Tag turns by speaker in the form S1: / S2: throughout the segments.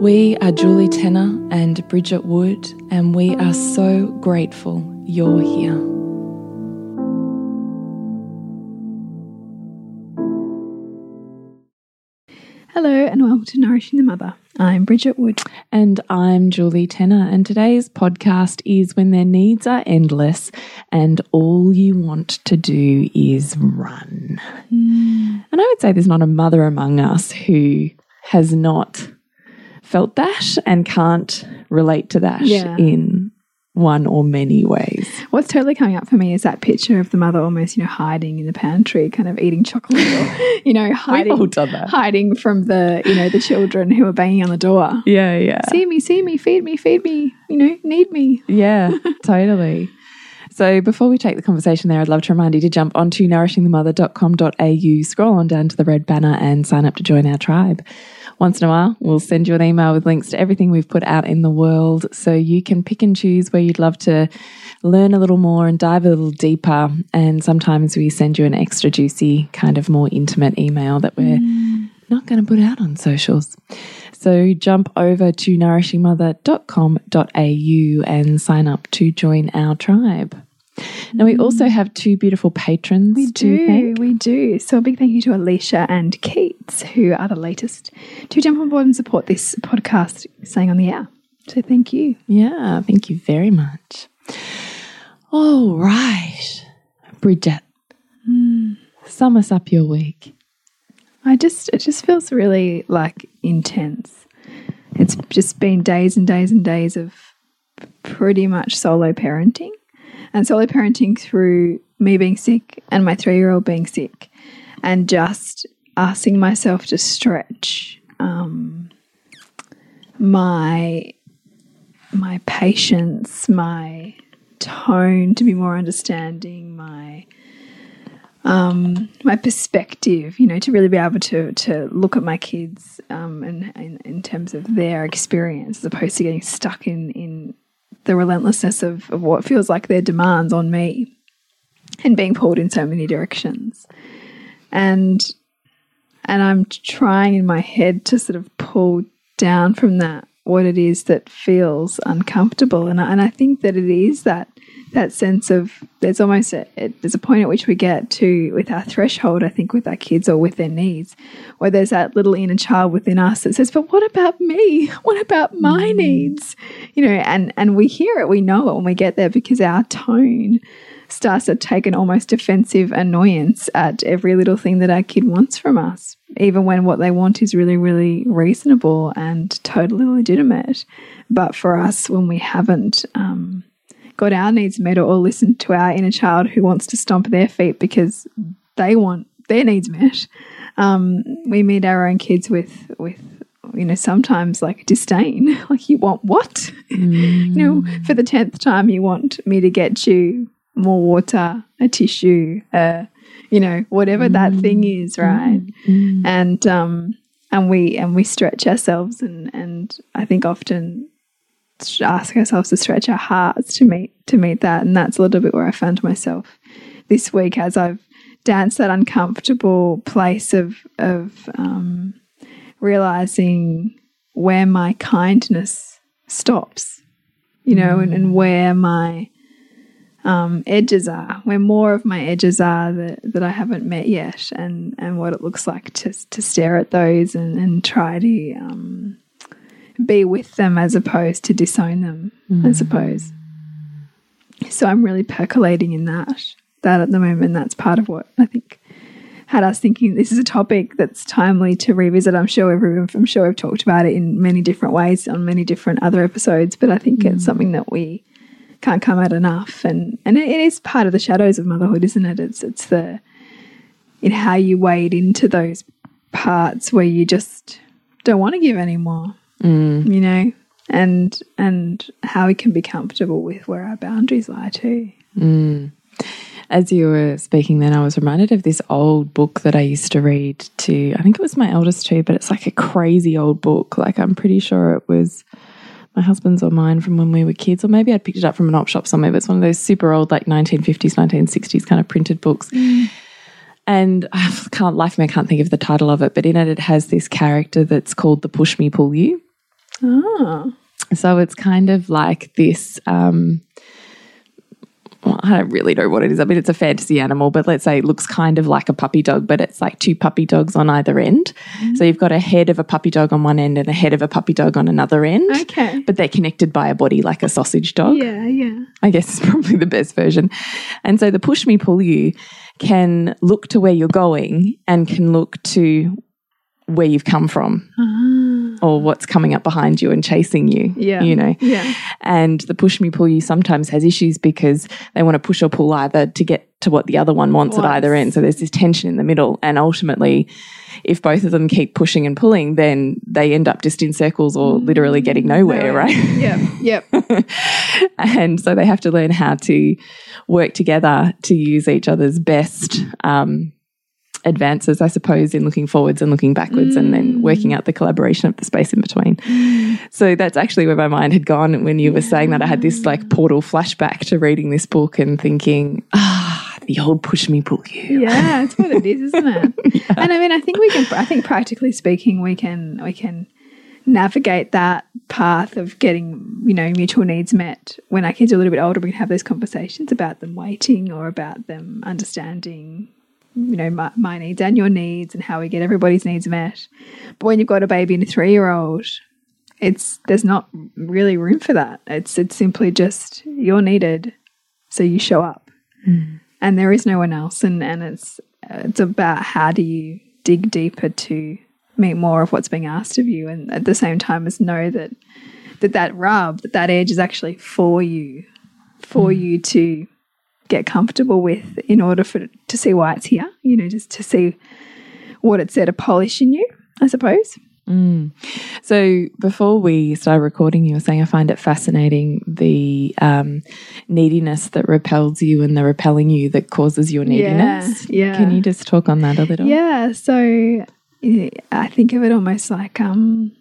S1: We are Julie Tenner and Bridget Wood, and we are so grateful you're here.
S2: Hello, and welcome to Nourishing the Mother. I'm Bridget Wood.
S1: And I'm Julie Tenner. And today's podcast is When Their Needs Are Endless and All You Want to Do Is Run. Mm. And I would say there's not a mother among us who has not felt that and can't relate to that yeah. in one or many ways.
S2: What's totally coming up for me is that picture of the mother almost, you know, hiding in the pantry, kind of eating chocolate, or, you know, hiding, hiding from the, you know, the children who are banging on the door.
S1: Yeah, yeah.
S2: See me, see me, feed me, feed me, you know, need me.
S1: Yeah, totally. So before we take the conversation there, I'd love to remind you to jump onto nourishingthemother.com.au, scroll on down to the red banner and sign up to join our tribe once in a while, we'll send you an email with links to everything we've put out in the world so you can pick and choose where you'd love to learn a little more and dive a little deeper. And sometimes we send you an extra juicy, kind of more intimate email that we're mm. not going to put out on socials. So jump over to nourishingmother.com.au and sign up to join our tribe. Now, we also have two beautiful patrons.
S2: We do, we do. So, a big thank you to Alicia and Keats, who are the latest to jump on board and support this podcast staying on the air. So, thank you.
S1: Yeah, thank you very much. All right, Bridget, mm. sum us up your week.
S2: I just, it just feels really like intense. It's just been days and days and days of pretty much solo parenting and solo parenting through me being sick and my three year old being sick, and just asking myself to stretch um, my my patience, my tone to be more understanding, my um, my perspective, you know, to really be able to to look at my kids um, and, and in terms of their experience, as opposed to getting stuck in in the relentlessness of, of what feels like their demands on me and being pulled in so many directions. And and I'm trying in my head to sort of pull down from that what it is that feels uncomfortable. And I, and I think that it is that that sense of there's almost a, it, there's a point at which we get to with our threshold i think with our kids or with their needs where there's that little inner child within us that says but what about me what about my mm. needs you know and and we hear it we know it when we get there because our tone starts to take an almost defensive annoyance at every little thing that our kid wants from us even when what they want is really really reasonable and totally legitimate but for us when we haven't um, got our needs met or listened to our inner child who wants to stomp their feet because they want their needs met. Um, we meet our own kids with with you know sometimes like disdain like you want what mm. you know for the 10th time you want me to get you more water a tissue uh you know whatever mm. that thing is right mm. and um and we and we stretch ourselves and and i think often ask ourselves to stretch our hearts to meet to meet that and that's a little bit where i found myself this week as i've danced that uncomfortable place of of um, realizing where my kindness stops you know mm. and, and where my um, edges are, where more of my edges are that, that I haven't met yet, and, and what it looks like to, to stare at those and, and try to um, be with them as opposed to disown them, mm. I suppose. So I'm really percolating in that, that at the moment. That's part of what I think had us thinking this is a topic that's timely to revisit. I'm sure everyone, I'm sure we've talked about it in many different ways on many different other episodes, but I think mm. it's something that we can't come at enough. And and it, it is part of the shadows of motherhood, isn't it? It's it's the in how you wade into those parts where you just don't want to give anymore. Mm. You know, and and how we can be comfortable with where our boundaries lie too.
S1: Mm. As you were speaking, then I was reminded of this old book that I used to read to. I think it was my eldest too, but it's like a crazy old book. Like I'm pretty sure it was my husband's or mine from when we were kids, or maybe I'd picked it up from an op shop somewhere, but it's one of those super old, like 1950s, 1960s kind of printed books. Mm. And I can't, life me, I can't think of the title of it, but in it, it has this character that's called the Push Me Pull You.
S2: Oh.
S1: So it's kind of like this um, well, I don't really know what it is. I mean, it's a fantasy animal, but let's say it looks kind of like a puppy dog, but it's like two puppy dogs on either end. Mm. So you've got a head of a puppy dog on one end and a head of a puppy dog on another end.
S2: Okay.
S1: But they're connected by a body like a sausage dog.
S2: Yeah, yeah.
S1: I guess it's probably the best version. And so the push me, pull you can look to where you're going and can look to where you've come from.
S2: Ah
S1: or what's coming up behind you and chasing you.
S2: Yeah.
S1: You know?
S2: Yeah.
S1: And the push me pull you sometimes has issues because they want to push or pull either to get to what the other one wants at either end. So there's this tension in the middle. And ultimately, if both of them keep pushing and pulling, then they end up just in circles or literally getting nowhere, no. right?
S2: Yep. Yep.
S1: and so they have to learn how to work together to use each other's best um, advances, I suppose, in looking forwards and looking backwards mm. and then working out the collaboration of the space in between. Mm. So that's actually where my mind had gone when you were saying that. I had this like portal flashback to reading this book and thinking, ah, the old push me, pull you.
S2: Yeah, that's what it is, isn't it? yeah. And I mean, I think we can, I think practically speaking, we can, we can navigate that path of getting you know mutual needs met when our kids are a little bit older we can have those conversations about them waiting or about them understanding you know, my, my, needs and your needs and how we get everybody's needs met. But when you've got a baby and a three year old, it's there's not really room for that. It's it's simply just you're needed, so you show up,
S1: mm.
S2: and there is no one else. And and it's it's about how do you dig deeper to meet more of what's being asked of you, and at the same time as know that that that rub, that that edge is actually for you, for mm. you to get comfortable with in order for to see why it's here. You know, just to see what it's there to polish in you, I suppose.
S1: Mm. So before we started recording, you were saying I find it fascinating the um, neediness that repels you and the repelling you that causes your neediness.
S2: Yeah, yeah.
S1: Can you just talk on that a little?
S2: Yeah. So I think of it almost like um,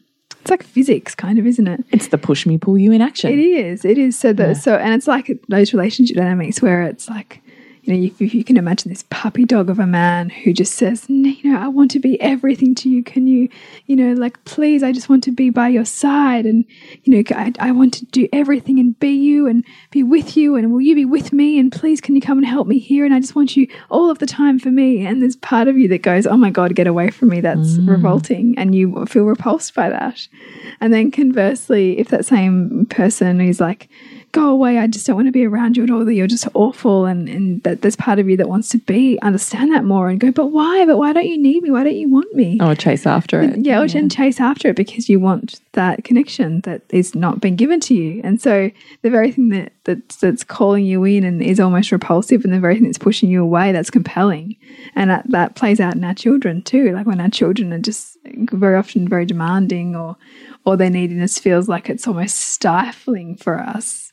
S2: it's like physics, kind of, isn't it?
S1: It's the push me, pull you in action.
S2: It is. It is. So that yeah. so, and it's like those relationship dynamics where it's like you know, if you can imagine this puppy dog of a man who just says, you know, I want to be everything to you. Can you, you know, like, please, I just want to be by your side. And, you know, I, I want to do everything and be you and be with you. And will you be with me? And please, can you come and help me here? And I just want you all of the time for me. And there's part of you that goes, oh my God, get away from me. That's mm. revolting. And you feel repulsed by that. And then conversely, if that same person is like, go away. I just don't want to be around you at all. That you're just awful. And, and that there's part of you that wants to be, understand that more and go, but why? But why don't you need me? Why don't you want me?
S1: Or chase after it.
S2: Yeah, or yeah. chase after it because you want that connection that is not being given to you. And so the very thing that that's, that's calling you in and is almost repulsive and the very thing that's pushing you away, that's compelling. And that, that plays out in our children too. Like when our children are just very often very demanding or, or their neediness feels like it's almost stifling for us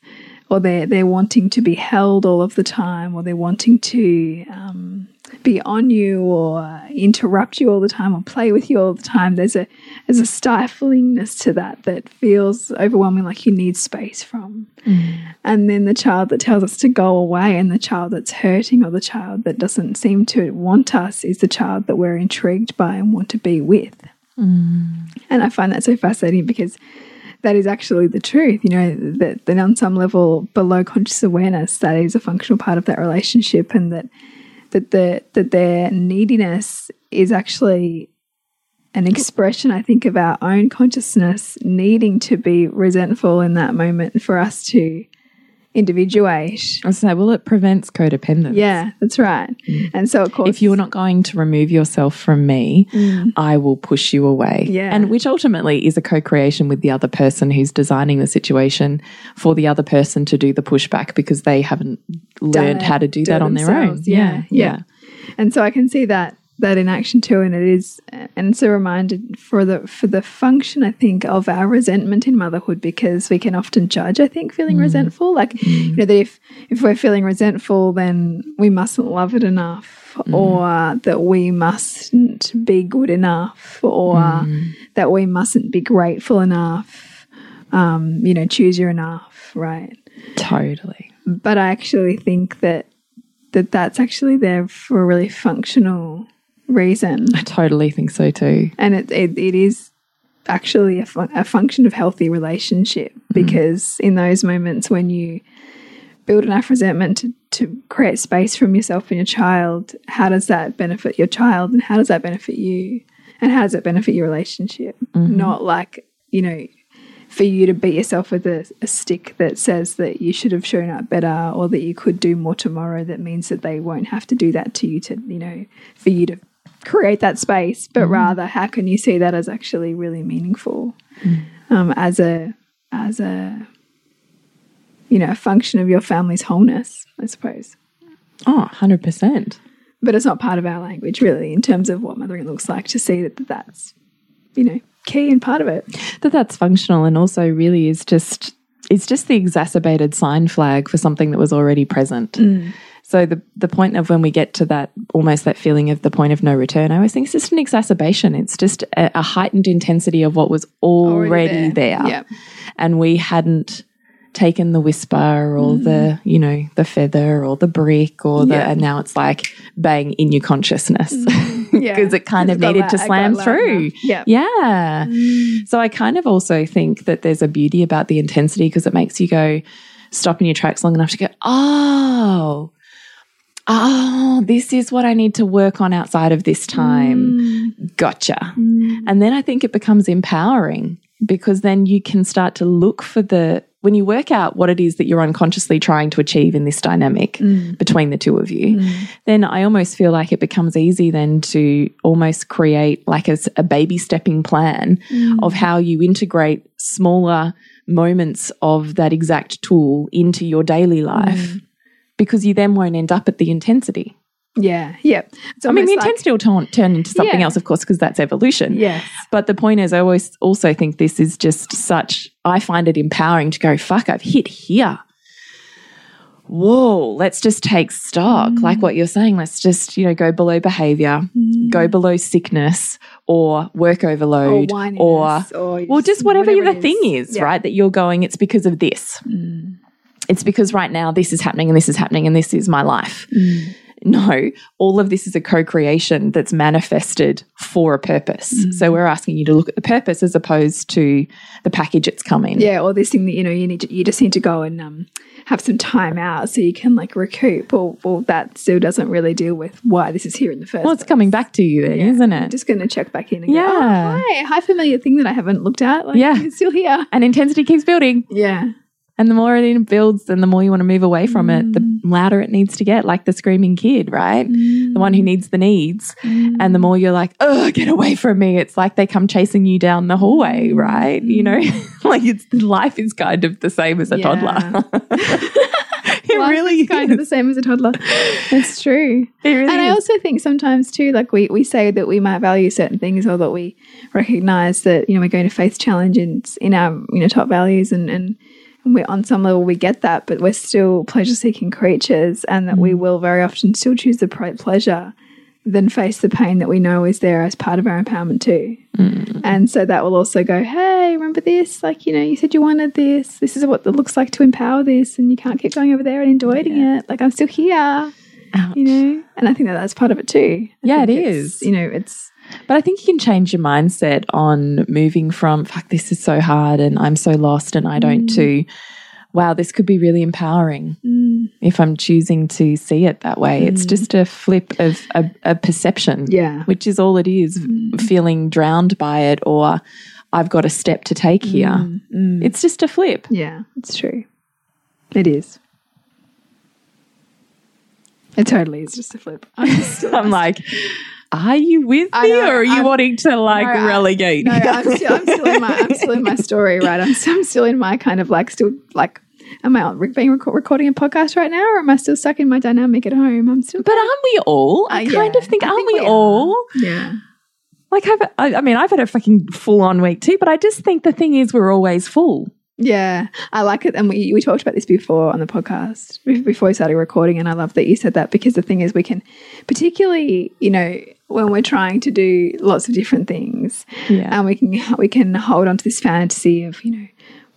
S2: or they're they're wanting to be held all of the time, or they're wanting to um, be on you or interrupt you all the time or play with you all the time. There's a there's a stiflingness to that that feels overwhelming, like you need space from. Mm. And then the child that tells us to go away, and the child that's hurting, or the child that doesn't seem to want us, is the child that we're intrigued by and want to be with. And I find that so fascinating because that is actually the truth. You know, that, that on some level below conscious awareness, that is a functional part of that relationship, and that that the that their neediness is actually an expression, I think, of our own consciousness needing to be resentful in that moment for us to individuate.
S1: I say, well, it prevents codependence.
S2: Yeah, that's right. Mm. And so, of course,
S1: if you're not going to remove yourself from me, mm. I will push you away.
S2: Yeah,
S1: and which ultimately is a co-creation with the other person who's designing the situation for the other person to do the pushback because they haven't learned how to do that on their own.
S2: Yeah, yeah, yeah. And so I can see that that in action too and it is and it's a reminder for the for the function i think of our resentment in motherhood because we can often judge i think feeling mm. resentful like mm. you know that if if we're feeling resentful then we mustn't love it enough mm. or that we mustn't be good enough or mm. that we mustn't be grateful enough um you know choose your enough right
S1: totally
S2: but i actually think that that that's actually there for a really functional reason.
S1: I totally think so too.
S2: And it, it, it is actually a, fun a, function of healthy relationship mm-hmm. because mm. in those moments when you build enough resentment to, to create space from yourself and your child, how does that benefit your child and how does that benefit you? And how does it benefit your relationship? Mm -hmm. Not like, you know, for you to beat yourself with a, a, stick that says that you should have shown up better or that you could do more tomorrow that means that they won't have to do that to you to you know for you to create that space, but mm. rather how can you see that as actually really meaningful mm. um, as a as a you know a function of your family's wholeness, I suppose.
S1: Oh, 100%.
S2: But it's not part of our language really in terms of what mothering looks like to see that that's you know key and part of it.
S1: That that's functional and also really is just it's just the exacerbated sign flag for something that was already present.
S2: Mm.
S1: So the the point of when we get to that almost that feeling of the point of no return, I always think it's just an exacerbation. It's just a, a heightened intensity of what was already, already there,
S2: there. Yep.
S1: and we hadn't taken the whisper or mm. the you know the feather or the brick or the and now it's like bang in your consciousness because
S2: yeah.
S1: it kind of needed to slam through
S2: yeah
S1: yeah mm. so i kind of also think that there's a beauty about the intensity because it makes you go stop in your tracks long enough to go oh oh, this is what I need to work on outside of this time. Mm. Gotcha. Mm. And then I think it becomes empowering because then you can start to look for the, when you work out what it is that you're unconsciously trying to achieve in this dynamic mm. between the two of you, mm. then I almost feel like it becomes easy then to almost create like a, a baby stepping plan mm. of how you integrate smaller moments of that exact tool into your daily life mm because you then won't end up at the intensity.
S2: Yeah, yeah.
S1: I mean, the like, intensity will turn, turn into something yeah. else, of course, because that's evolution.
S2: Yes.
S1: But the point is, I always also think this is just such, I find it empowering to go, fuck, I've hit here. Whoa, let's just take stock. Mm. Like what you're saying, let's just, you know, go below behavior, mm. go below sickness or work overload
S2: or,
S1: or,
S2: or
S1: well, just whatever, whatever the thing is, yeah. right? That you're going, it's because of this.
S2: Mm
S1: it's because right now this is happening and this is happening and this is my life.
S2: Mm.
S1: No, all of this is a co creation that's manifested for a purpose. Mm. So we're asking you to look at the purpose as opposed to the package it's coming.
S2: Yeah, or this thing that you know you need to, you just need to go and um, have some time out so you can like recoup. Or well, that still doesn't really deal with why this is here in the first.
S1: Well, it's place. coming back to you, then, yeah. isn't it?
S2: I'm just going to check back in.
S1: Yeah.
S2: Go, oh, hi, hi, familiar thing that I haven't looked at. Like,
S1: yeah,
S2: it's still here,
S1: and intensity keeps building.
S2: Yeah.
S1: And the more it builds and the more you want to move away from mm. it, the mm. louder it needs to get, like the screaming kid, right?
S2: Mm.
S1: The one who needs the needs.
S2: Mm.
S1: And the more you're like, oh, get away from me, it's like they come chasing you down the hallway, mm. right? You know, like it's life is kind of the same as a yeah. toddler. it
S2: life
S1: really
S2: is kind of the same as a toddler. It's true.
S1: It really
S2: and
S1: is.
S2: I also think sometimes too, like we, we say that we might value certain things or that we recognize that, you know, we're going to face challenges in our, you know, top values and, and we on some level we get that, but we're still pleasure seeking creatures, and that mm. we will very often still choose the pleasure then face the pain that we know is there as part of our empowerment too.
S1: Mm.
S2: And so that will also go, hey, remember this? Like, you know, you said you wanted this. This is what it looks like to empower this, and you can't keep going over there and enjoying it. Like, I'm still here,
S1: Ouch.
S2: you know? And I think that that's part of it too. I
S1: Yeah,
S2: it's. You know, it's,
S1: But I think you can change your mindset on moving from, fuck, this is so hard and I'm so lost and I don't,
S2: Mm.
S1: to, wow, this could be really empowering
S2: mm,
S1: if I'm choosing to see it that way. It's
S2: Mm.
S1: just a flip of a, a perception,
S2: yeah.
S1: which is all it is
S2: Mm.
S1: feeling drowned by it or I've got a step to take here.
S2: Mm, mm.
S1: It's just a flip.
S2: Yeah, it's true. It is. It totally is just a flip. I'm,
S1: I'm like, are you with
S2: I
S1: me
S2: know,
S1: or are you
S2: I'm-
S1: wanting to like
S2: No, I-
S1: relegate?
S2: no, I'm still, I'm still in my, I'm still in my story, right? I'm still, I'm still in my kind of like, still like, am I being reco- recording a podcast right now, or am I still stuck in my dynamic at home? I'm still,
S1: but aren't we all? I
S2: Uh,
S1: kind
S2: yeah,
S1: of think,
S2: I
S1: aren't
S2: think
S1: we,
S2: we are.
S1: all?
S2: yeah,
S1: Like, I've, I, I mean, I've had a fucking full on week too, but I just think the thing is, we're always full.
S2: Yeah, I like it. And we we talked about this before on the podcast before we started recording, and I love that you said that because the thing is, we can, particularly, you know, when we're trying to do lots of different things,
S1: Yeah.
S2: and we can we can hold on to this fantasy of you know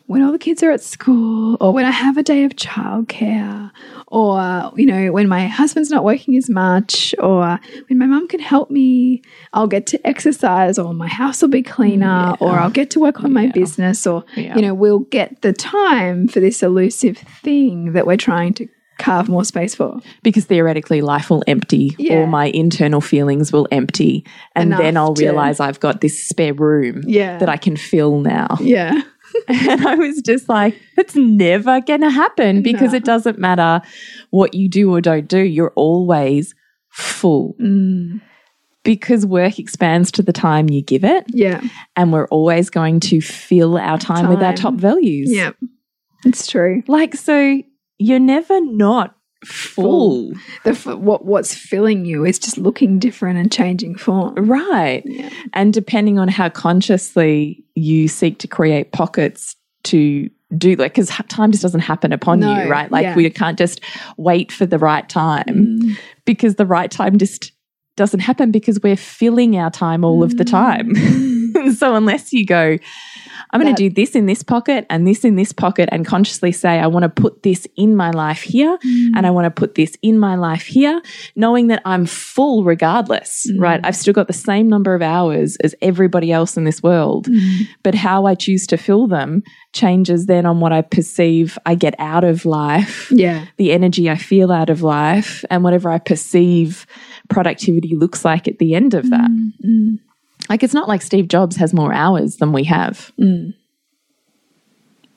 S2: when all the kids are at school or when I have a day of childcare or you know when my husband's not working as much or when my mum can help me I'll get to exercise or my house will be cleaner mm, or I'll get to work on my business or
S1: Yeah.
S2: you know we'll get the time for this elusive thing that we're trying to carve more space for.
S1: Because theoretically life will empty.
S2: Yeah.
S1: or my internal feelings will empty. And
S2: Enough
S1: then I'll
S2: to-
S1: realize I've got this spare room
S2: yeah.
S1: that I can fill now.
S2: yeah
S1: and I was just like, it's never going to happen because
S2: No.
S1: it doesn't matter what you do or don't do. You're always full
S2: Mm,
S1: because work expands to the time you give it.
S2: yeah
S1: And we're always going to fill our time, with our top values.
S2: yeah it's true
S1: Like, so you're never not full.
S2: the f- what what's filling you is just looking different and changing form.
S1: Right.
S2: Yeah.
S1: And depending on how consciously you seek to create pockets to do like because time just doesn't happen upon
S2: No,
S1: you right like
S2: yeah.
S1: we can't just wait for the right time
S2: Mm.
S1: because the right time just doesn't happen because we're filling our time all of the time so unless you go i'm going to do this in this pocket and this in this pocket and consciously say i want to put this in my life here
S2: Mm.
S1: and I want to put this in my life here, knowing that I'm full regardless,
S2: Mm.
S1: right? I've still got the same number of hours as everybody else in this world,
S2: Mm.
S1: but how I choose to fill them changes then on what I perceive I get out of life,
S2: Yeah.
S1: the energy I feel out of life, and whatever I perceive productivity looks like at the end of that.
S2: Mm.
S1: Like, it's not like Steve Jobs has more hours than we have.
S2: Mm.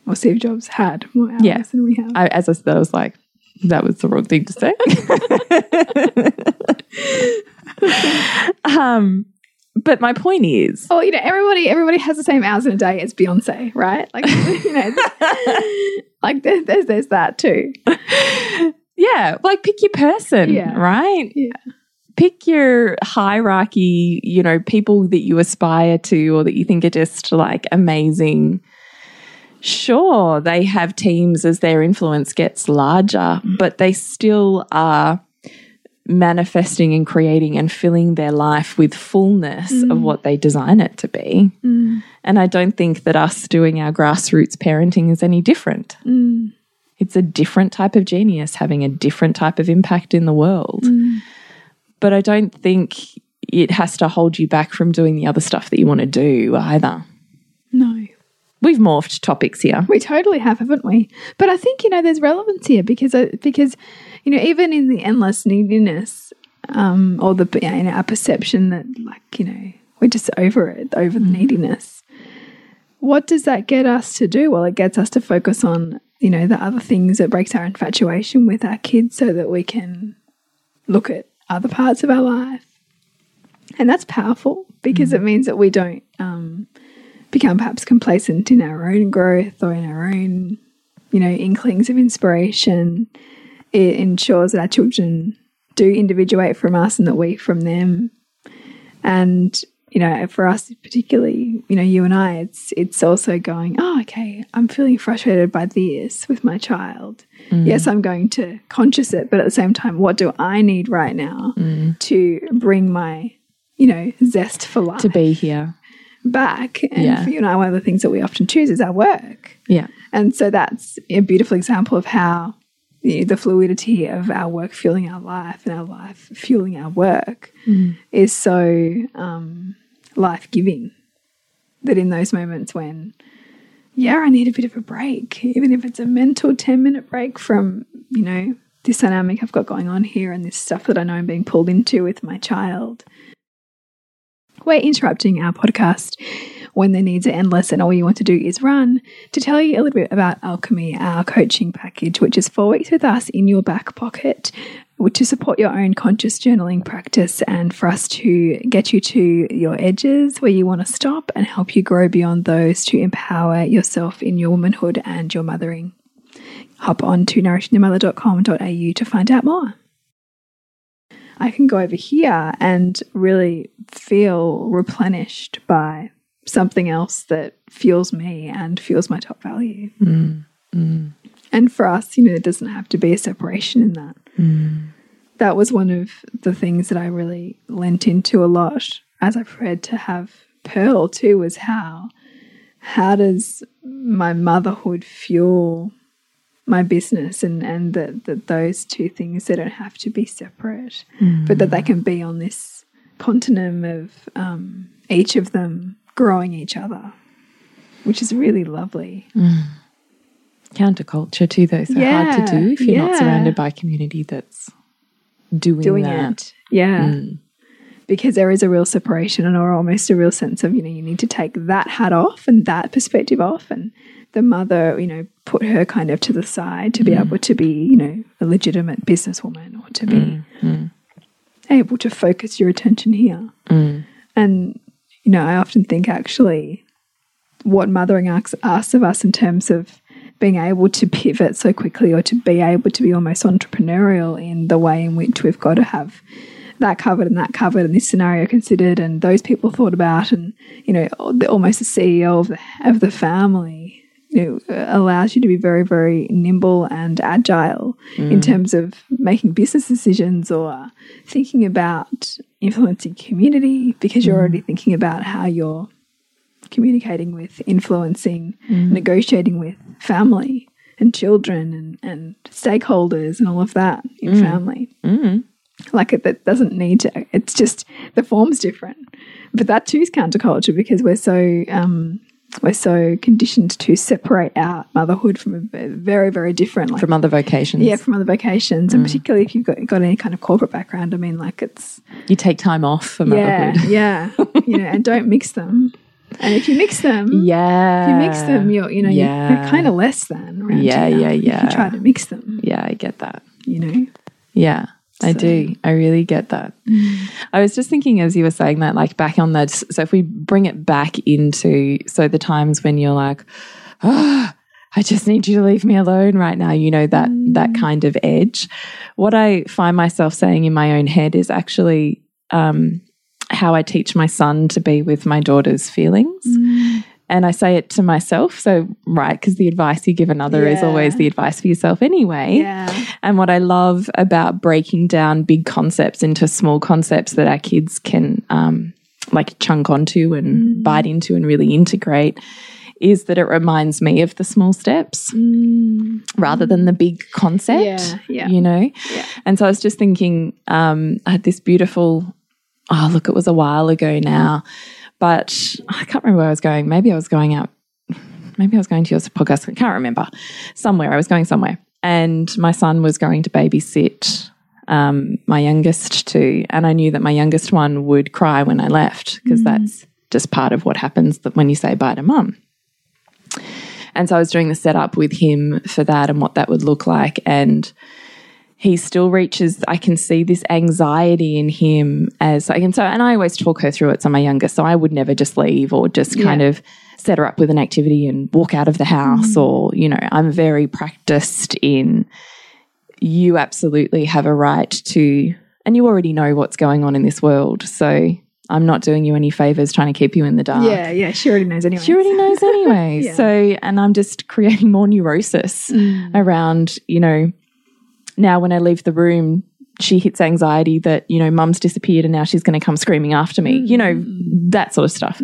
S2: Well, Steve Jobs had more hours
S1: Yeah.
S2: than we have.
S1: I, as I said, I was like, that was the wrong thing to say. um, but my point is,
S2: oh, you know, everybody everybody has the same hours in a day as Beyonce, right? Like, you know, like there, there's there's that too.
S1: yeah, like pick your person,
S2: Yeah.
S1: right?
S2: Yeah.
S1: Pick your hierarchy, you know, people that you aspire to or that you think are just like amazing. Sure, they have teams as their influence gets larger, but they still are manifesting and creating and filling their life with fullness of
S2: Mm.
S1: what they design it to be.
S2: Mm.
S1: And I don't think that us doing our grassroots parenting is any different.
S2: Mm.
S1: It's a different type of genius having a different type of impact in the world.
S2: Mm.
S1: But I don't think it has to hold you back from doing the other stuff that you want to do either.
S2: No.
S1: We've morphed topics here.
S2: We totally have, haven't we? But I think you know there's relevance here because uh, because you know even in the endless neediness, um, or the you know, our perception that like you know we're just over it, over the neediness. What does that get us to do? Well, it gets us to focus on you know the other things that breaks our infatuation with our kids, so that we can look at other parts of our life, and that's powerful because it means that we don't. Um, become perhaps complacent in our own growth or in our own, you know, inklings of inspiration. It ensures that our children do individuate from us and that we from them. And you know, for us particularly, you know, you and I, it's it's also going, oh, okay, I'm feeling frustrated by this with my child. Mm. Yes, I'm going to conscious it, but at the same time, what do I need right now mm. to bring my, you know, zest for life
S1: to be here
S2: back? And yeah. for you and I, one of the things that we often choose is our work.
S1: Yeah,
S2: and so that's a beautiful example of how you know, the fluidity of our work fueling our life and our life fueling our work mm. is so um, life giving that in those moments when, yeah, I need a bit of a break, even if it's a mental 10 minute break from, you know, this dynamic I've got going on here and this stuff that I know I'm being pulled into with my child. We're interrupting our podcast when the needs are endless and all you want to do is run, to tell you a little bit about Alchemy, our coaching package, which is four weeks with us in your back pocket to support your own conscious journaling practice and for us to get you to your edges where you want to stop and help you grow beyond those to empower yourself in your womanhood and your mothering. Hop on to nourishingthemother.com.au to find out more. I can go over here and really feel replenished by something else that fuels me and fuels my top value.
S1: Mm, mm.
S2: And for us, you know, it doesn't have to be a separation in that.
S1: Mm.
S2: That was one of the things that I really lent into a lot as I prepared to have Pearl too, was how how does my motherhood fuel my business and and that that those two things they don't have to be separate, but that they can be on this continuum of um, each of them growing each other, which is really lovely.
S1: Mm. Counterculture too, though, so yeah, hard to do if you're yeah. not surrounded by a community that's doing, doing that. It.
S2: Yeah. Mm. Because there is a real separation and or almost a real sense of, you know, you need to take that hat off and that perspective off and the mother, you know, put her kind of to the side to be mm. able to be, you know, a legitimate businesswoman or to be
S1: mm. mm.
S2: able to focus your attention here.
S1: Mm.
S2: And you know, I often think actually what mothering asks, asks of us in terms of being able to pivot so quickly or to be able to be almost entrepreneurial in the way in which we've got to have that covered and that covered and this scenario considered and those people thought about and you know almost the CEO of the of the family you know, allows you to be very very nimble and agile mm. in terms of making business decisions or thinking about influencing community because you're mm. already thinking about how you're communicating with, influencing, mm. negotiating with family and children and, and stakeholders and all of that in
S1: mm.
S2: family.
S1: Mm.
S2: Like it, that doesn't need to, it's just the form's different. But that too is counterculture because we're so um, we're so conditioned to separate out motherhood from a very, very different
S1: like, from other vocations.
S2: Yeah, from other vocations, mm. and particularly if you've got, got any kind of corporate background. I mean, like it's
S1: you take time off for motherhood.
S2: Yeah, yeah, you know, and don't mix them. And if you mix them,
S1: yeah,
S2: if you mix them, you're you know yeah. you're, you're kind of less than.
S1: yeah, yeah, yeah.
S2: If you try to mix them,
S1: yeah, I get that.
S2: You know,
S1: yeah. I do. I really get that. I was just thinking as you were saying that, like back on that. So if we bring it back into, so the times when you're like, oh, I just need you to leave me alone right now, you know, that, mm. that kind of edge. What I find myself saying in my own head is actually, um, how I teach my son to be with my daughter's feelings.
S2: Mm
S1: and I say it to myself. So, right, because the advice you give another yeah. is always the advice for yourself anyway.
S2: Yeah.
S1: And what I love about breaking down big concepts into small concepts that our kids can um, like chunk onto and mm. bite into and really integrate is that it reminds me of the small steps
S2: mm.
S1: rather than the big concept.
S2: Yeah, yeah.
S1: You know?
S2: Yeah.
S1: And so I was just thinking, um, I had this beautiful, oh, look, it was a while ago now. But I can't remember where I was going. Maybe I was going out. Maybe I was going to your podcast. I can't remember. Somewhere. I was going somewhere. And my son was going to babysit um, my youngest two. And I knew that my youngest one would cry when I left because mm. that's just part of what happens when you say bye to mum. And so I was doing the setup with him for that and what that would look like. And he still reaches i can see this anxiety in him as like and so and i always talk her through it so my youngest so i would never just leave or just yeah. kind of set her up with an activity and walk out of the house mm. or you know i'm very practiced in you absolutely have a right to and you already know what's going on in this world so I'm not doing you any favors trying to keep you in the dark.
S2: Yeah, yeah. She already knows anyway.
S1: She already knows anyway.
S2: Yeah.
S1: So, and I'm just creating more neurosis
S2: Mm.
S1: around, you know, now when I leave the room, she hits anxiety that, you know, mum's disappeared and now she's going to come screaming after me, you know,
S2: Mm.
S1: that sort of stuff.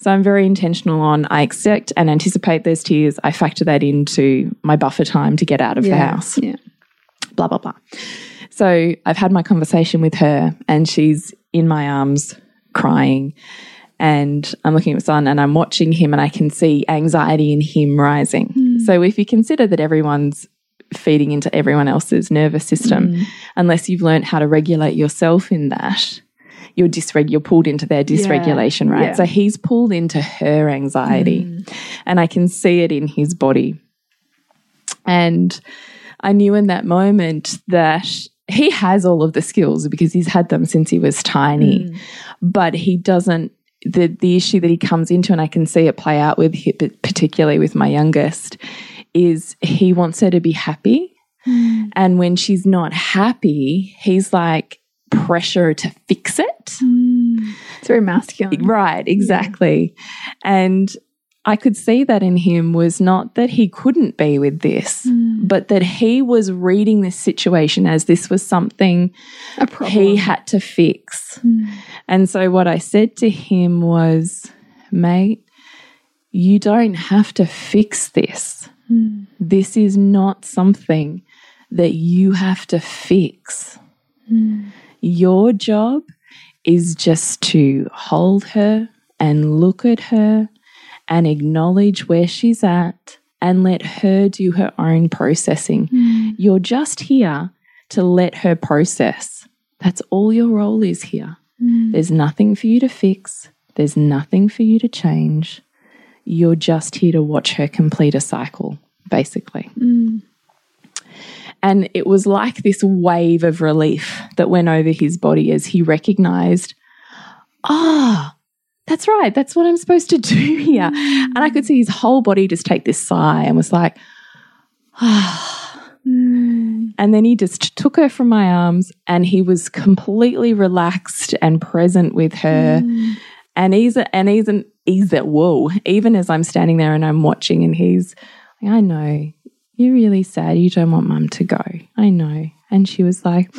S1: So I'm very intentional on I accept and anticipate those tears. I factor that into my buffer time to get out of the house
S2: Yeah.
S1: blah, blah, blah. So I've had my conversation with her, and she's in my arms crying. And I'm looking at my son and I'm watching him, and I can see anxiety in him rising. So if you consider that everyone's feeding into everyone else's nervous system, mm. unless you've learned how to regulate yourself in that, you're dysreg you're pulled into their dysregulation, right?
S2: yeah.
S1: So he's pulled into her anxiety, mm. and I can see it in his body. And I knew in that moment that he has all of the skills because he's had them since he was tiny, mm. but he doesn't. The, the issue that he comes into, and I can see it play out with, particularly with my youngest, is he wants her to be happy. Hmm. And when she's not happy, he's like pressure to fix it. Hmm.
S2: It's very masculine.
S1: Right, exactly. And I could see that in him was not that he couldn't be with this, hmm. but that he was reading this situation as this was something he had to fix. And so what I said to him was, mate, you don't have to fix this. This is not something that you have to fix. Your job is just to hold her and look at her and acknowledge where she's at and let her do her own processing. You're just here to let her process. That's all your role is here. There's nothing for you to fix, there's nothing for you to change. You're just here to watch her complete a cycle, basically. And it was like this wave of relief that went over his body as he recognized, ah, that's right, that's what I'm supposed to do here. And I could see his whole body just take this sigh and was like, ah. And then he just took her from my arms and he was completely relaxed and present with her. And he's and he's an he's at whoa. Even as I'm standing there and I'm watching and he's like, I know, you're really sad. You don't want mum to go. I know. And she was like,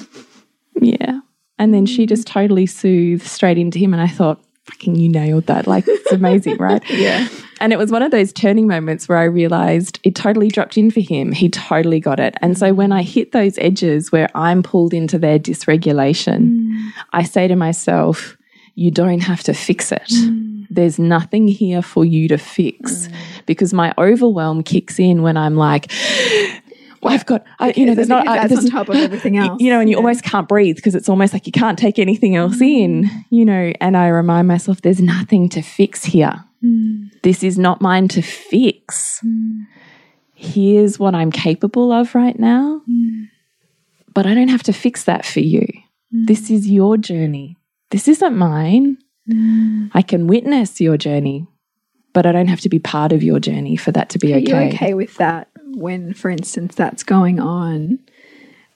S1: Yeah. And then she just totally soothed straight into him. And I thought, fucking you nailed that. Like it's amazing, right?
S2: Yeah.
S1: And it was one of those turning moments where I realized it totally dropped in for him. He totally got it. And so when I hit those edges where I'm pulled into their dysregulation, mm. I say to myself, you don't have to fix it. Mm. There's nothing here for you to fix mm. because my overwhelm kicks in when I'm like, well, I've got, I, you know, there's not, I, there's,
S2: on top of everything else.
S1: you know, and you almost can't breathe because it's almost like you can't take anything else in, mm. you know. And I remind myself, there's nothing to fix here. This is not mine to fix. Here's what I'm capable of right now, but I don't have to fix that for you. This is your journey. This isn't mine. Mm. I can witness your journey, but I don't have to be part of your journey for that to be
S2: Are
S1: okay.
S2: you okay with that when, for instance, that's going on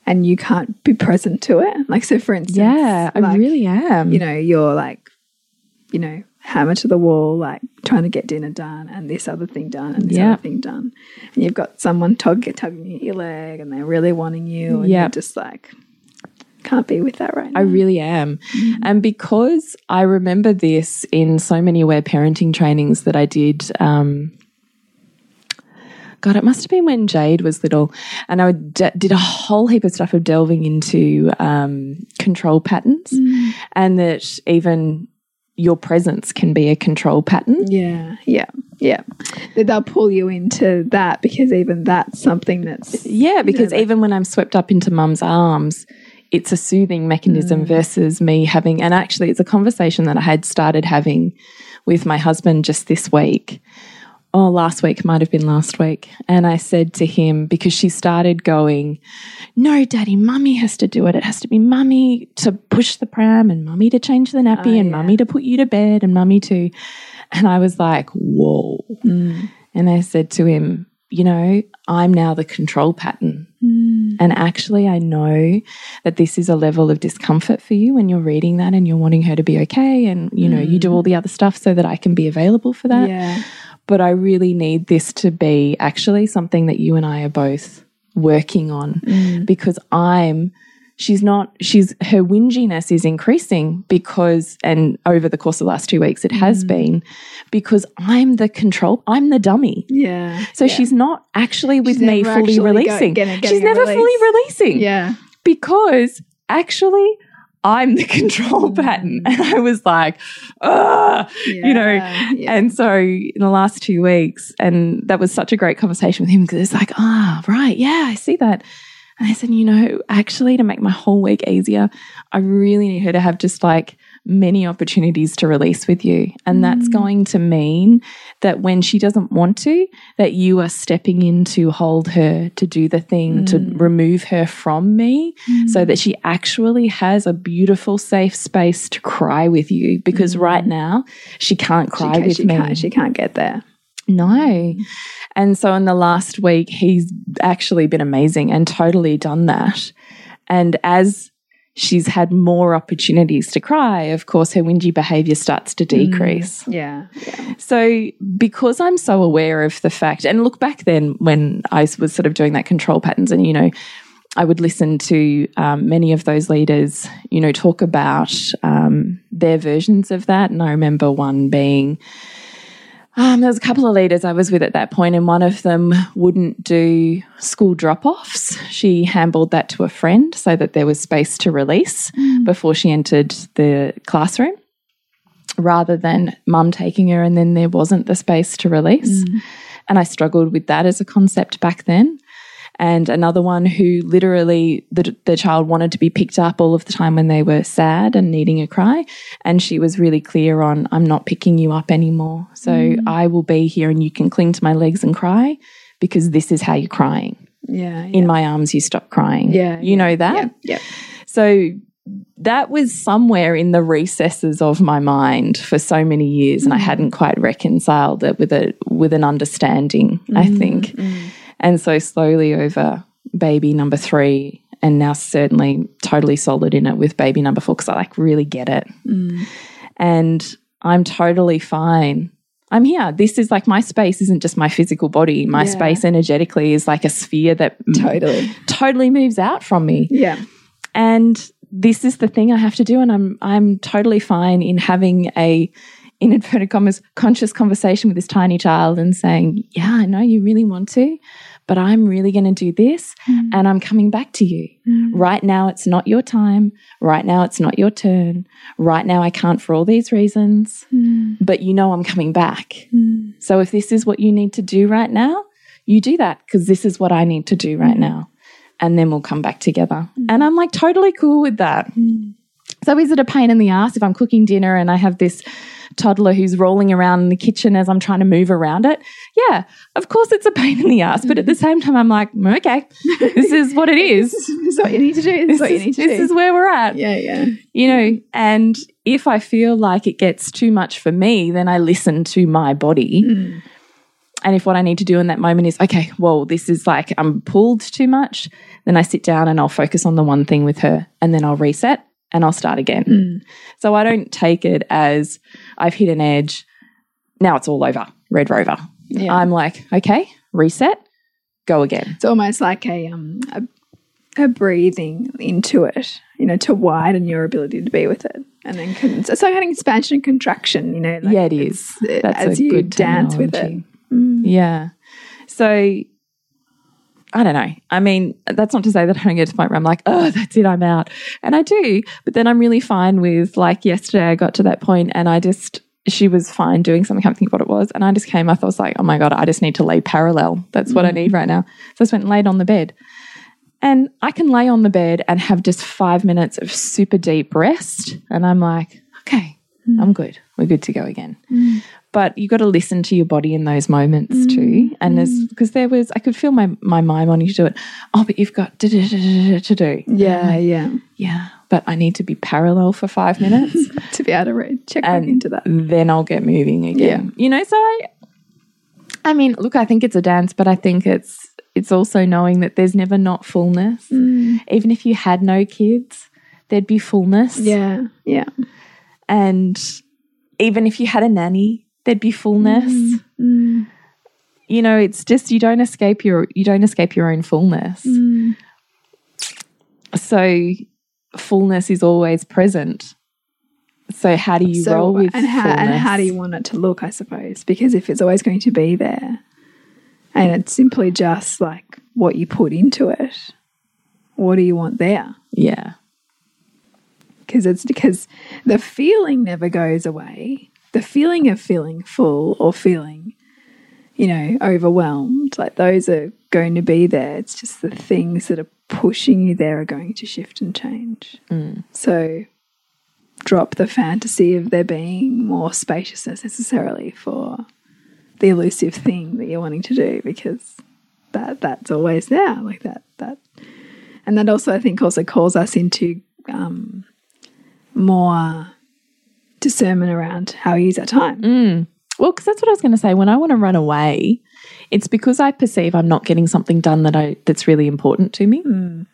S2: and you can't be present to it? Like, so for instance,
S1: Yeah, I
S2: like,
S1: really am.
S2: you know, you're like, you know, hammer to the wall, like trying to get dinner done and this other thing done and this
S1: Yeah.
S2: other thing done. And you've got someone tug, tugging at your leg and they're really wanting you. And
S1: Yeah.
S2: you're just like, can't be with that right now.
S1: I really am. And because I remember this in so many aware parenting trainings that I did, um, God, it must have been when Jade was little, and I did a whole heap of stuff of delving into um, control patterns, and that even your presence can be a control pattern.
S2: yeah, yeah, yeah. That they'll pull you into that because even that's something that's
S1: Yeah, because even when I'm swept up into mum's arms, it's a soothing mechanism mm. versus me having, and actually, it's a conversation that I had started having with my husband just this week. Oh, last week might have been last week. And I said to him, because she started going, No, daddy, mummy has to do it. It has to be mummy to push the pram and mummy to change the nappy oh, and
S2: yeah.
S1: mummy to put you to bed and mummy to. And I was like, Whoa. Mm. And I said to him, you know, I'm now the control pattern. Mm. And actually, I know that this is a level of discomfort for you when you're reading that and you're wanting her to be okay. And, you know, you do mm. all the other stuff so that I can be available for that.
S2: Yeah.
S1: But I really need this to be actually something that you and I are both working on mm. because I'm she's not she's her whinginess is increasing because and over the course of the last two weeks it has been because i'm the control i'm the dummy
S2: Yeah.
S1: so
S2: yeah.
S1: she's not actually with
S2: She's
S1: me fully
S2: go-
S1: releasing
S2: getting-
S1: she's never
S2: release.
S1: fully releasing
S2: Yeah.
S1: because actually I'm the control pattern. And I was like, ah, you know.
S2: Yeah, yeah.
S1: And so in the last two weeks, and that was such a great conversation with him because it's like, ah, right, yeah, I see that. And I said, you know, actually, to make my whole week easier, I really need her to have just like many opportunities to release with you. And that's mm. going to mean that when she doesn't want to, that you are stepping in to hold her, to do the thing, to mm. remove her from me so that mm. she actually has a beautiful, safe space to cry with you. Because right now, she can't
S2: she,
S1: cry
S2: can't,
S1: with
S2: she,
S1: me.
S2: can't, she can't get there.
S1: No. And so in the last week, he's actually been amazing and totally done that. And as she's had more opportunities to cry, of course, her whingy behavior starts to decrease.
S2: Yeah. Yeah.
S1: So, because I'm so aware of the fact, and look back then when I was sort of doing that control patterns, and you know, I would listen to um, many of those leaders, you know, talk about um, their versions of that. And I remember one being, um, there was a couple of leaders I was with at that point, and one of them wouldn't do school drop offs. She handballed that to a friend so that there was space to release before she entered the classroom rather than mum taking her and then there wasn't the space to release. And I struggled with that as a concept back then. And another one who literally the, the child wanted to be picked up all of the time when they were sad and needing a cry. And she was really clear on, I'm not picking you up anymore. So mm. I will be here and you can cling to my legs and cry because this is how you're crying.
S2: Yeah.
S1: In my arms, you stop crying.
S2: Yeah,
S1: You know that?
S2: Yeah.
S1: So that was somewhere in the recesses of my mind for so many years, and I mm. hadn't quite reconciled it with a with an understanding. I mm, think, and so slowly over baby number three, and now certainly totally solid in it with baby number four because I like really get it, mm. and I'm totally fine. I'm here. This is like my space isn't just my physical body. My
S2: Yeah.
S1: space energetically is like a sphere that
S2: Totally.
S1: totally moves out from me
S2: Yeah.
S1: and this is the thing I have to do, and I'm I'm totally fine in having a in inverted commas conscious conversation with this tiny child and saying, "Yeah, I know you really want to, but I'm really going to do this, mm. and I'm coming back to you. Mm. Right now, it's not your time. Right now, it's not your turn. Right now, I can't for all these reasons, mm. but you know I'm coming back. So if this is what you need to do right now, you do that because this is what I need to do right now." and then we'll come back together. And I'm like totally cool with that. So is it a pain in the ass if I'm cooking dinner and I have this toddler who's rolling around in the kitchen as I'm trying to move around it? Yeah, of course it's a pain in the ass, but at the same time I'm like, "Mm, okay, this is what it is.
S2: This is what you need to do. This, is what you need to
S1: this
S2: do.
S1: is where we're at.
S2: yeah. Yeah.
S1: You know, and if I feel like it gets too much for me, then I listen to my body. And if what I need to do in that moment is, okay, well, this is like I'm pulled too much, then I sit down and I'll focus on the one thing with her and then I'll reset and I'll start again. So I don't take it as I've hit an edge. Now it's all over. Red Rover.
S2: Yeah.
S1: I'm like, okay, reset, go again.
S2: It's almost like a um a, a breathing into it, you know, to widen your ability to be with it, and then con- it's like an expansion and contraction, you know. Like
S1: yeah, it is. That's
S2: as
S1: a
S2: you
S1: good
S2: dance with it.
S1: terminology. Yeah. So I don't know. I mean, that's not to say that I don't get to the point where I'm like, oh, that's it, I'm out. And I do. But then I'm really fine with like yesterday I got to that point and I just she was fine doing something, I can't think what it was. And I just came up, I was like, oh my God, I just need to lay parallel. That's what I mm. need right now. So I just went and laid on the bed. And I can lay on the bed and have just five minutes of super deep rest. And I'm like, okay, mm. I'm good. We're good to go again. Mm. But you got to listen to your body in those moments too. And there's because there was, I could feel my my mind wanting to do it. Oh, but you've got to do.
S2: Yeah, yeah.
S1: Yeah, but I need to be parallel for five minutes,
S2: To be able to re- check back into that.
S1: then I'll get moving again. You know, so I I mean, look, I think it's a dance, but I think it's it's also knowing that there's never not fullness.
S2: Mm.
S1: Even if you had no kids, there'd be fullness.
S2: Yeah. Yeah.
S1: And even if you had a nanny, there'd be fullness.
S2: Mm.
S1: You know, it's just you don't escape your you don't escape your own fullness.
S2: Mm.
S1: So fullness is always present. So how do you
S2: So,
S1: roll with
S2: and how and how do you want it to look? I suppose because if it's always going to be there, and it's simply just like what you put into it, what do you want there?
S1: Yeah.
S2: Because it's because the feeling never goes away. The feeling of feeling full or feeling, you know, overwhelmed, like those are going to be there. It's just the things that are pushing you there are going to shift and change. So drop the fantasy of there being more spaciousness necessarily for the elusive thing that you're wanting to do because that that's always there like that that and that also I think also calls us into um, more discernment around how we use that time. Mm.
S1: Well, because that's what I was going to say. When I want to run away, it's because I perceive I'm not getting something done that I that's really important to me. Mm.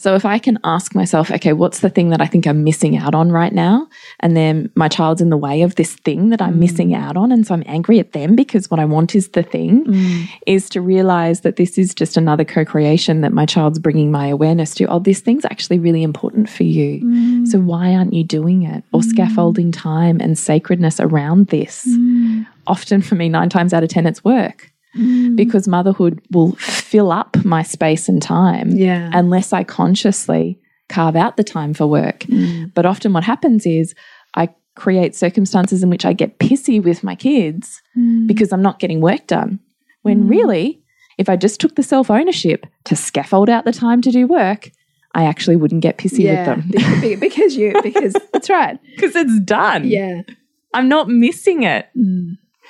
S1: So if I can ask myself, okay, what's the thing that I think I'm missing out on right now? And then my child's in the way of this thing that I'm missing mm. out on. And so I'm angry at them because what I want is the thing, mm. is to realize that this is just another co creation that my child's bringing my awareness to. Oh, this thing's actually really important for you. Mm. So why aren't you doing it? Or scaffolding time and sacredness around this. Often for me, nine times out of 10, it's work Mm. because motherhood will fill up my space and time
S2: Yeah.
S1: unless I consciously carve out the time for work. Mm. But often what happens is I create circumstances in which I get pissy with my kids mm. because I'm not getting work done. When really, if I just took the self ownership to scaffold out the time to do work, I actually wouldn't get pissy
S2: yeah,
S1: with them
S2: be- be- because you because that's right.
S1: because it's done.
S2: Yeah.
S1: I'm not missing it.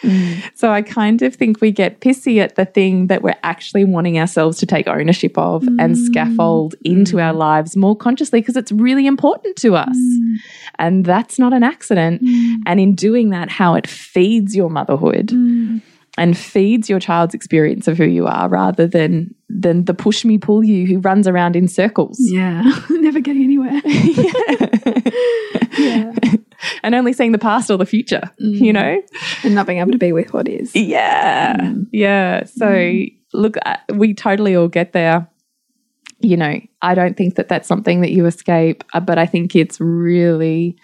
S1: Mm. So I kind of think we get pissy at the thing that we're actually wanting ourselves to take ownership of and mm. scaffold into our lives more consciously because it's really important to us. Mm. And that's not an accident. And in doing that, how it feeds your motherhood and feeds your child's experience of who you are rather than than the push me pull you who runs around in circles.
S2: Yeah. Never getting anywhere. yeah.
S1: and only seeing the past or the future, you know?
S2: And not being able to be with what is.
S1: Yeah. Yeah. So, look, uh, we totally all get there. You know, I don't think that that's something that you escape, uh, but I think it's really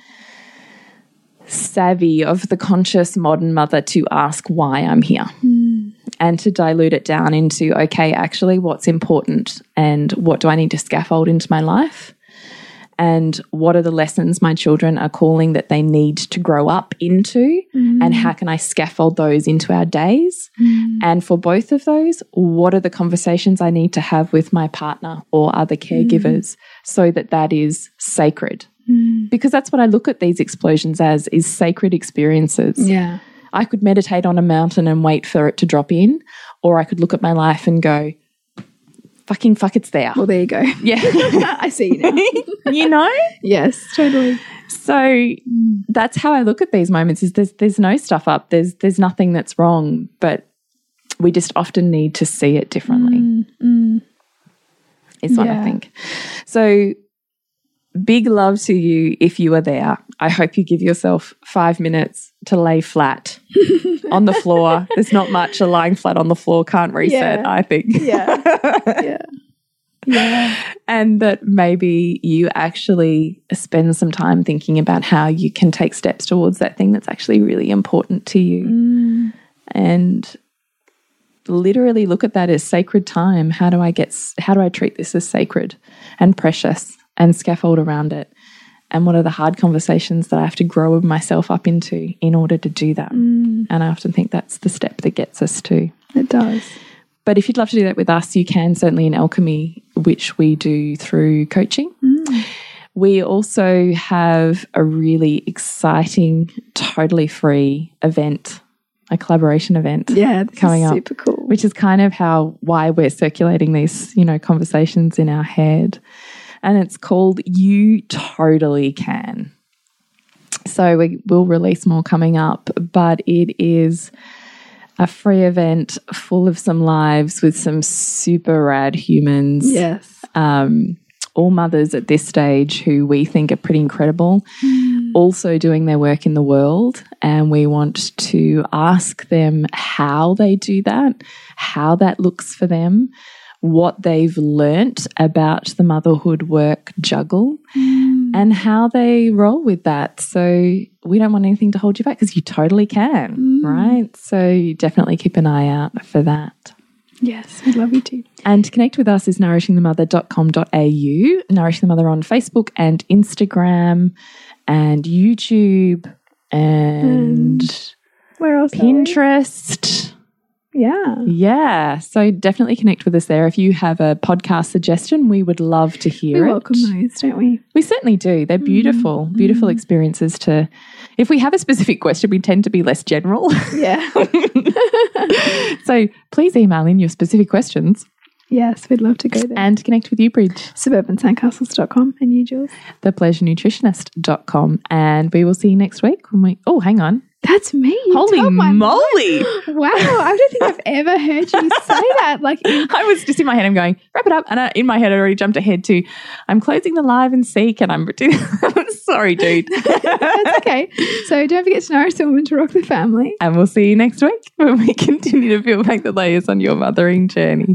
S1: savvy of the conscious modern mother to ask why I'm here and to dilute it down into okay, actually, what's important and what do I need to scaffold into my life? And what are the lessons my children are calling that they need to grow up into? Mm. And how can I scaffold those into our days? Mm. And for both of those, what are the conversations I need to have with my partner or other caregivers mm. so that that is sacred? Because that's what I look at these explosions as is sacred experiences.
S2: Yeah.
S1: I could meditate on a mountain and wait for it to drop in, or I could look at my life and go, fucking fuck, it's there.
S2: Well, there you go.
S1: Yeah.
S2: I see you now.
S1: you know?
S2: yes, totally.
S1: So that's how I look at these moments is there's there's no stuff up. There's there's nothing that's wrong, but we just often need to see it differently. Mm, mm. Is what I think. So big love to you if you are there. I hope you give yourself five minutes to lay flat on the floor. There's not much a lying flat on the floor can't reset,
S2: Yeah.
S1: I think.
S2: Yeah. yeah. Yeah.
S1: and that maybe you actually spend some time thinking about how you can take steps towards that thing that's actually really important to you mm. and literally look at that as sacred time how do i get how do i treat this as sacred and precious and scaffold around it and what are the hard conversations that i have to grow myself up into in order to do that mm. and i often think that's the step that gets us to
S2: It does.
S1: but if you'd love to do that with us, you can certainly in Alchemy, which we do through coaching. Mm. We also have a really exciting, totally free event, a collaboration event
S2: Yeah.
S1: Coming
S2: is
S1: up.
S2: super cool.
S1: which is kind of how why we're circulating these, you know, conversations in our head. And it's called You Totally Can. So we will release more coming up, but it is a free event full of some lives with some super rad humans.
S2: Yes.
S1: Um, all mothers at this stage who we think are pretty incredible, mm. also doing their work in the world. And we want to ask them how they do that, how that looks for them, what they've learnt about the motherhood work juggle. Mm and how they roll with that. So we don't want anything to hold you back because you totally can, mm. right? So you definitely keep an eye out for that.
S2: Yes, we love you too.
S1: And to connect with us is nourishingthemother.com.au, Nourishing the Mother on Facebook and Instagram and YouTube and, and
S2: where else?
S1: Pinterest.
S2: Yeah.
S1: Yeah. So definitely connect with us there. If you have a podcast suggestion, we would love to hear
S2: we
S1: it.
S2: welcome those, don't we?
S1: We certainly do. They're beautiful, mm. beautiful experiences to. If we have a specific question, we tend to be less general.
S2: Yeah.
S1: so please email in your specific questions.
S2: Yes, we'd love to go there.
S1: And connect with you, Bridge.
S2: Suburbansandcastles.com and you, Jules.
S1: Thepleasurenutritionist.com. And we will see you next week when we. Oh, hang on.
S2: That's me.
S1: Holy moly.
S2: Wow. I don't think I've ever heard you say that. Like,
S1: I was just in my head, I'm going, wrap it up. And I, in my head, I already jumped ahead to, I'm closing the live and seek. And I'm, sorry, dude.
S2: That's okay. So don't forget to nourish the woman to rock the family.
S1: And we'll see you next week when we continue to peel back the layers on your mothering journey.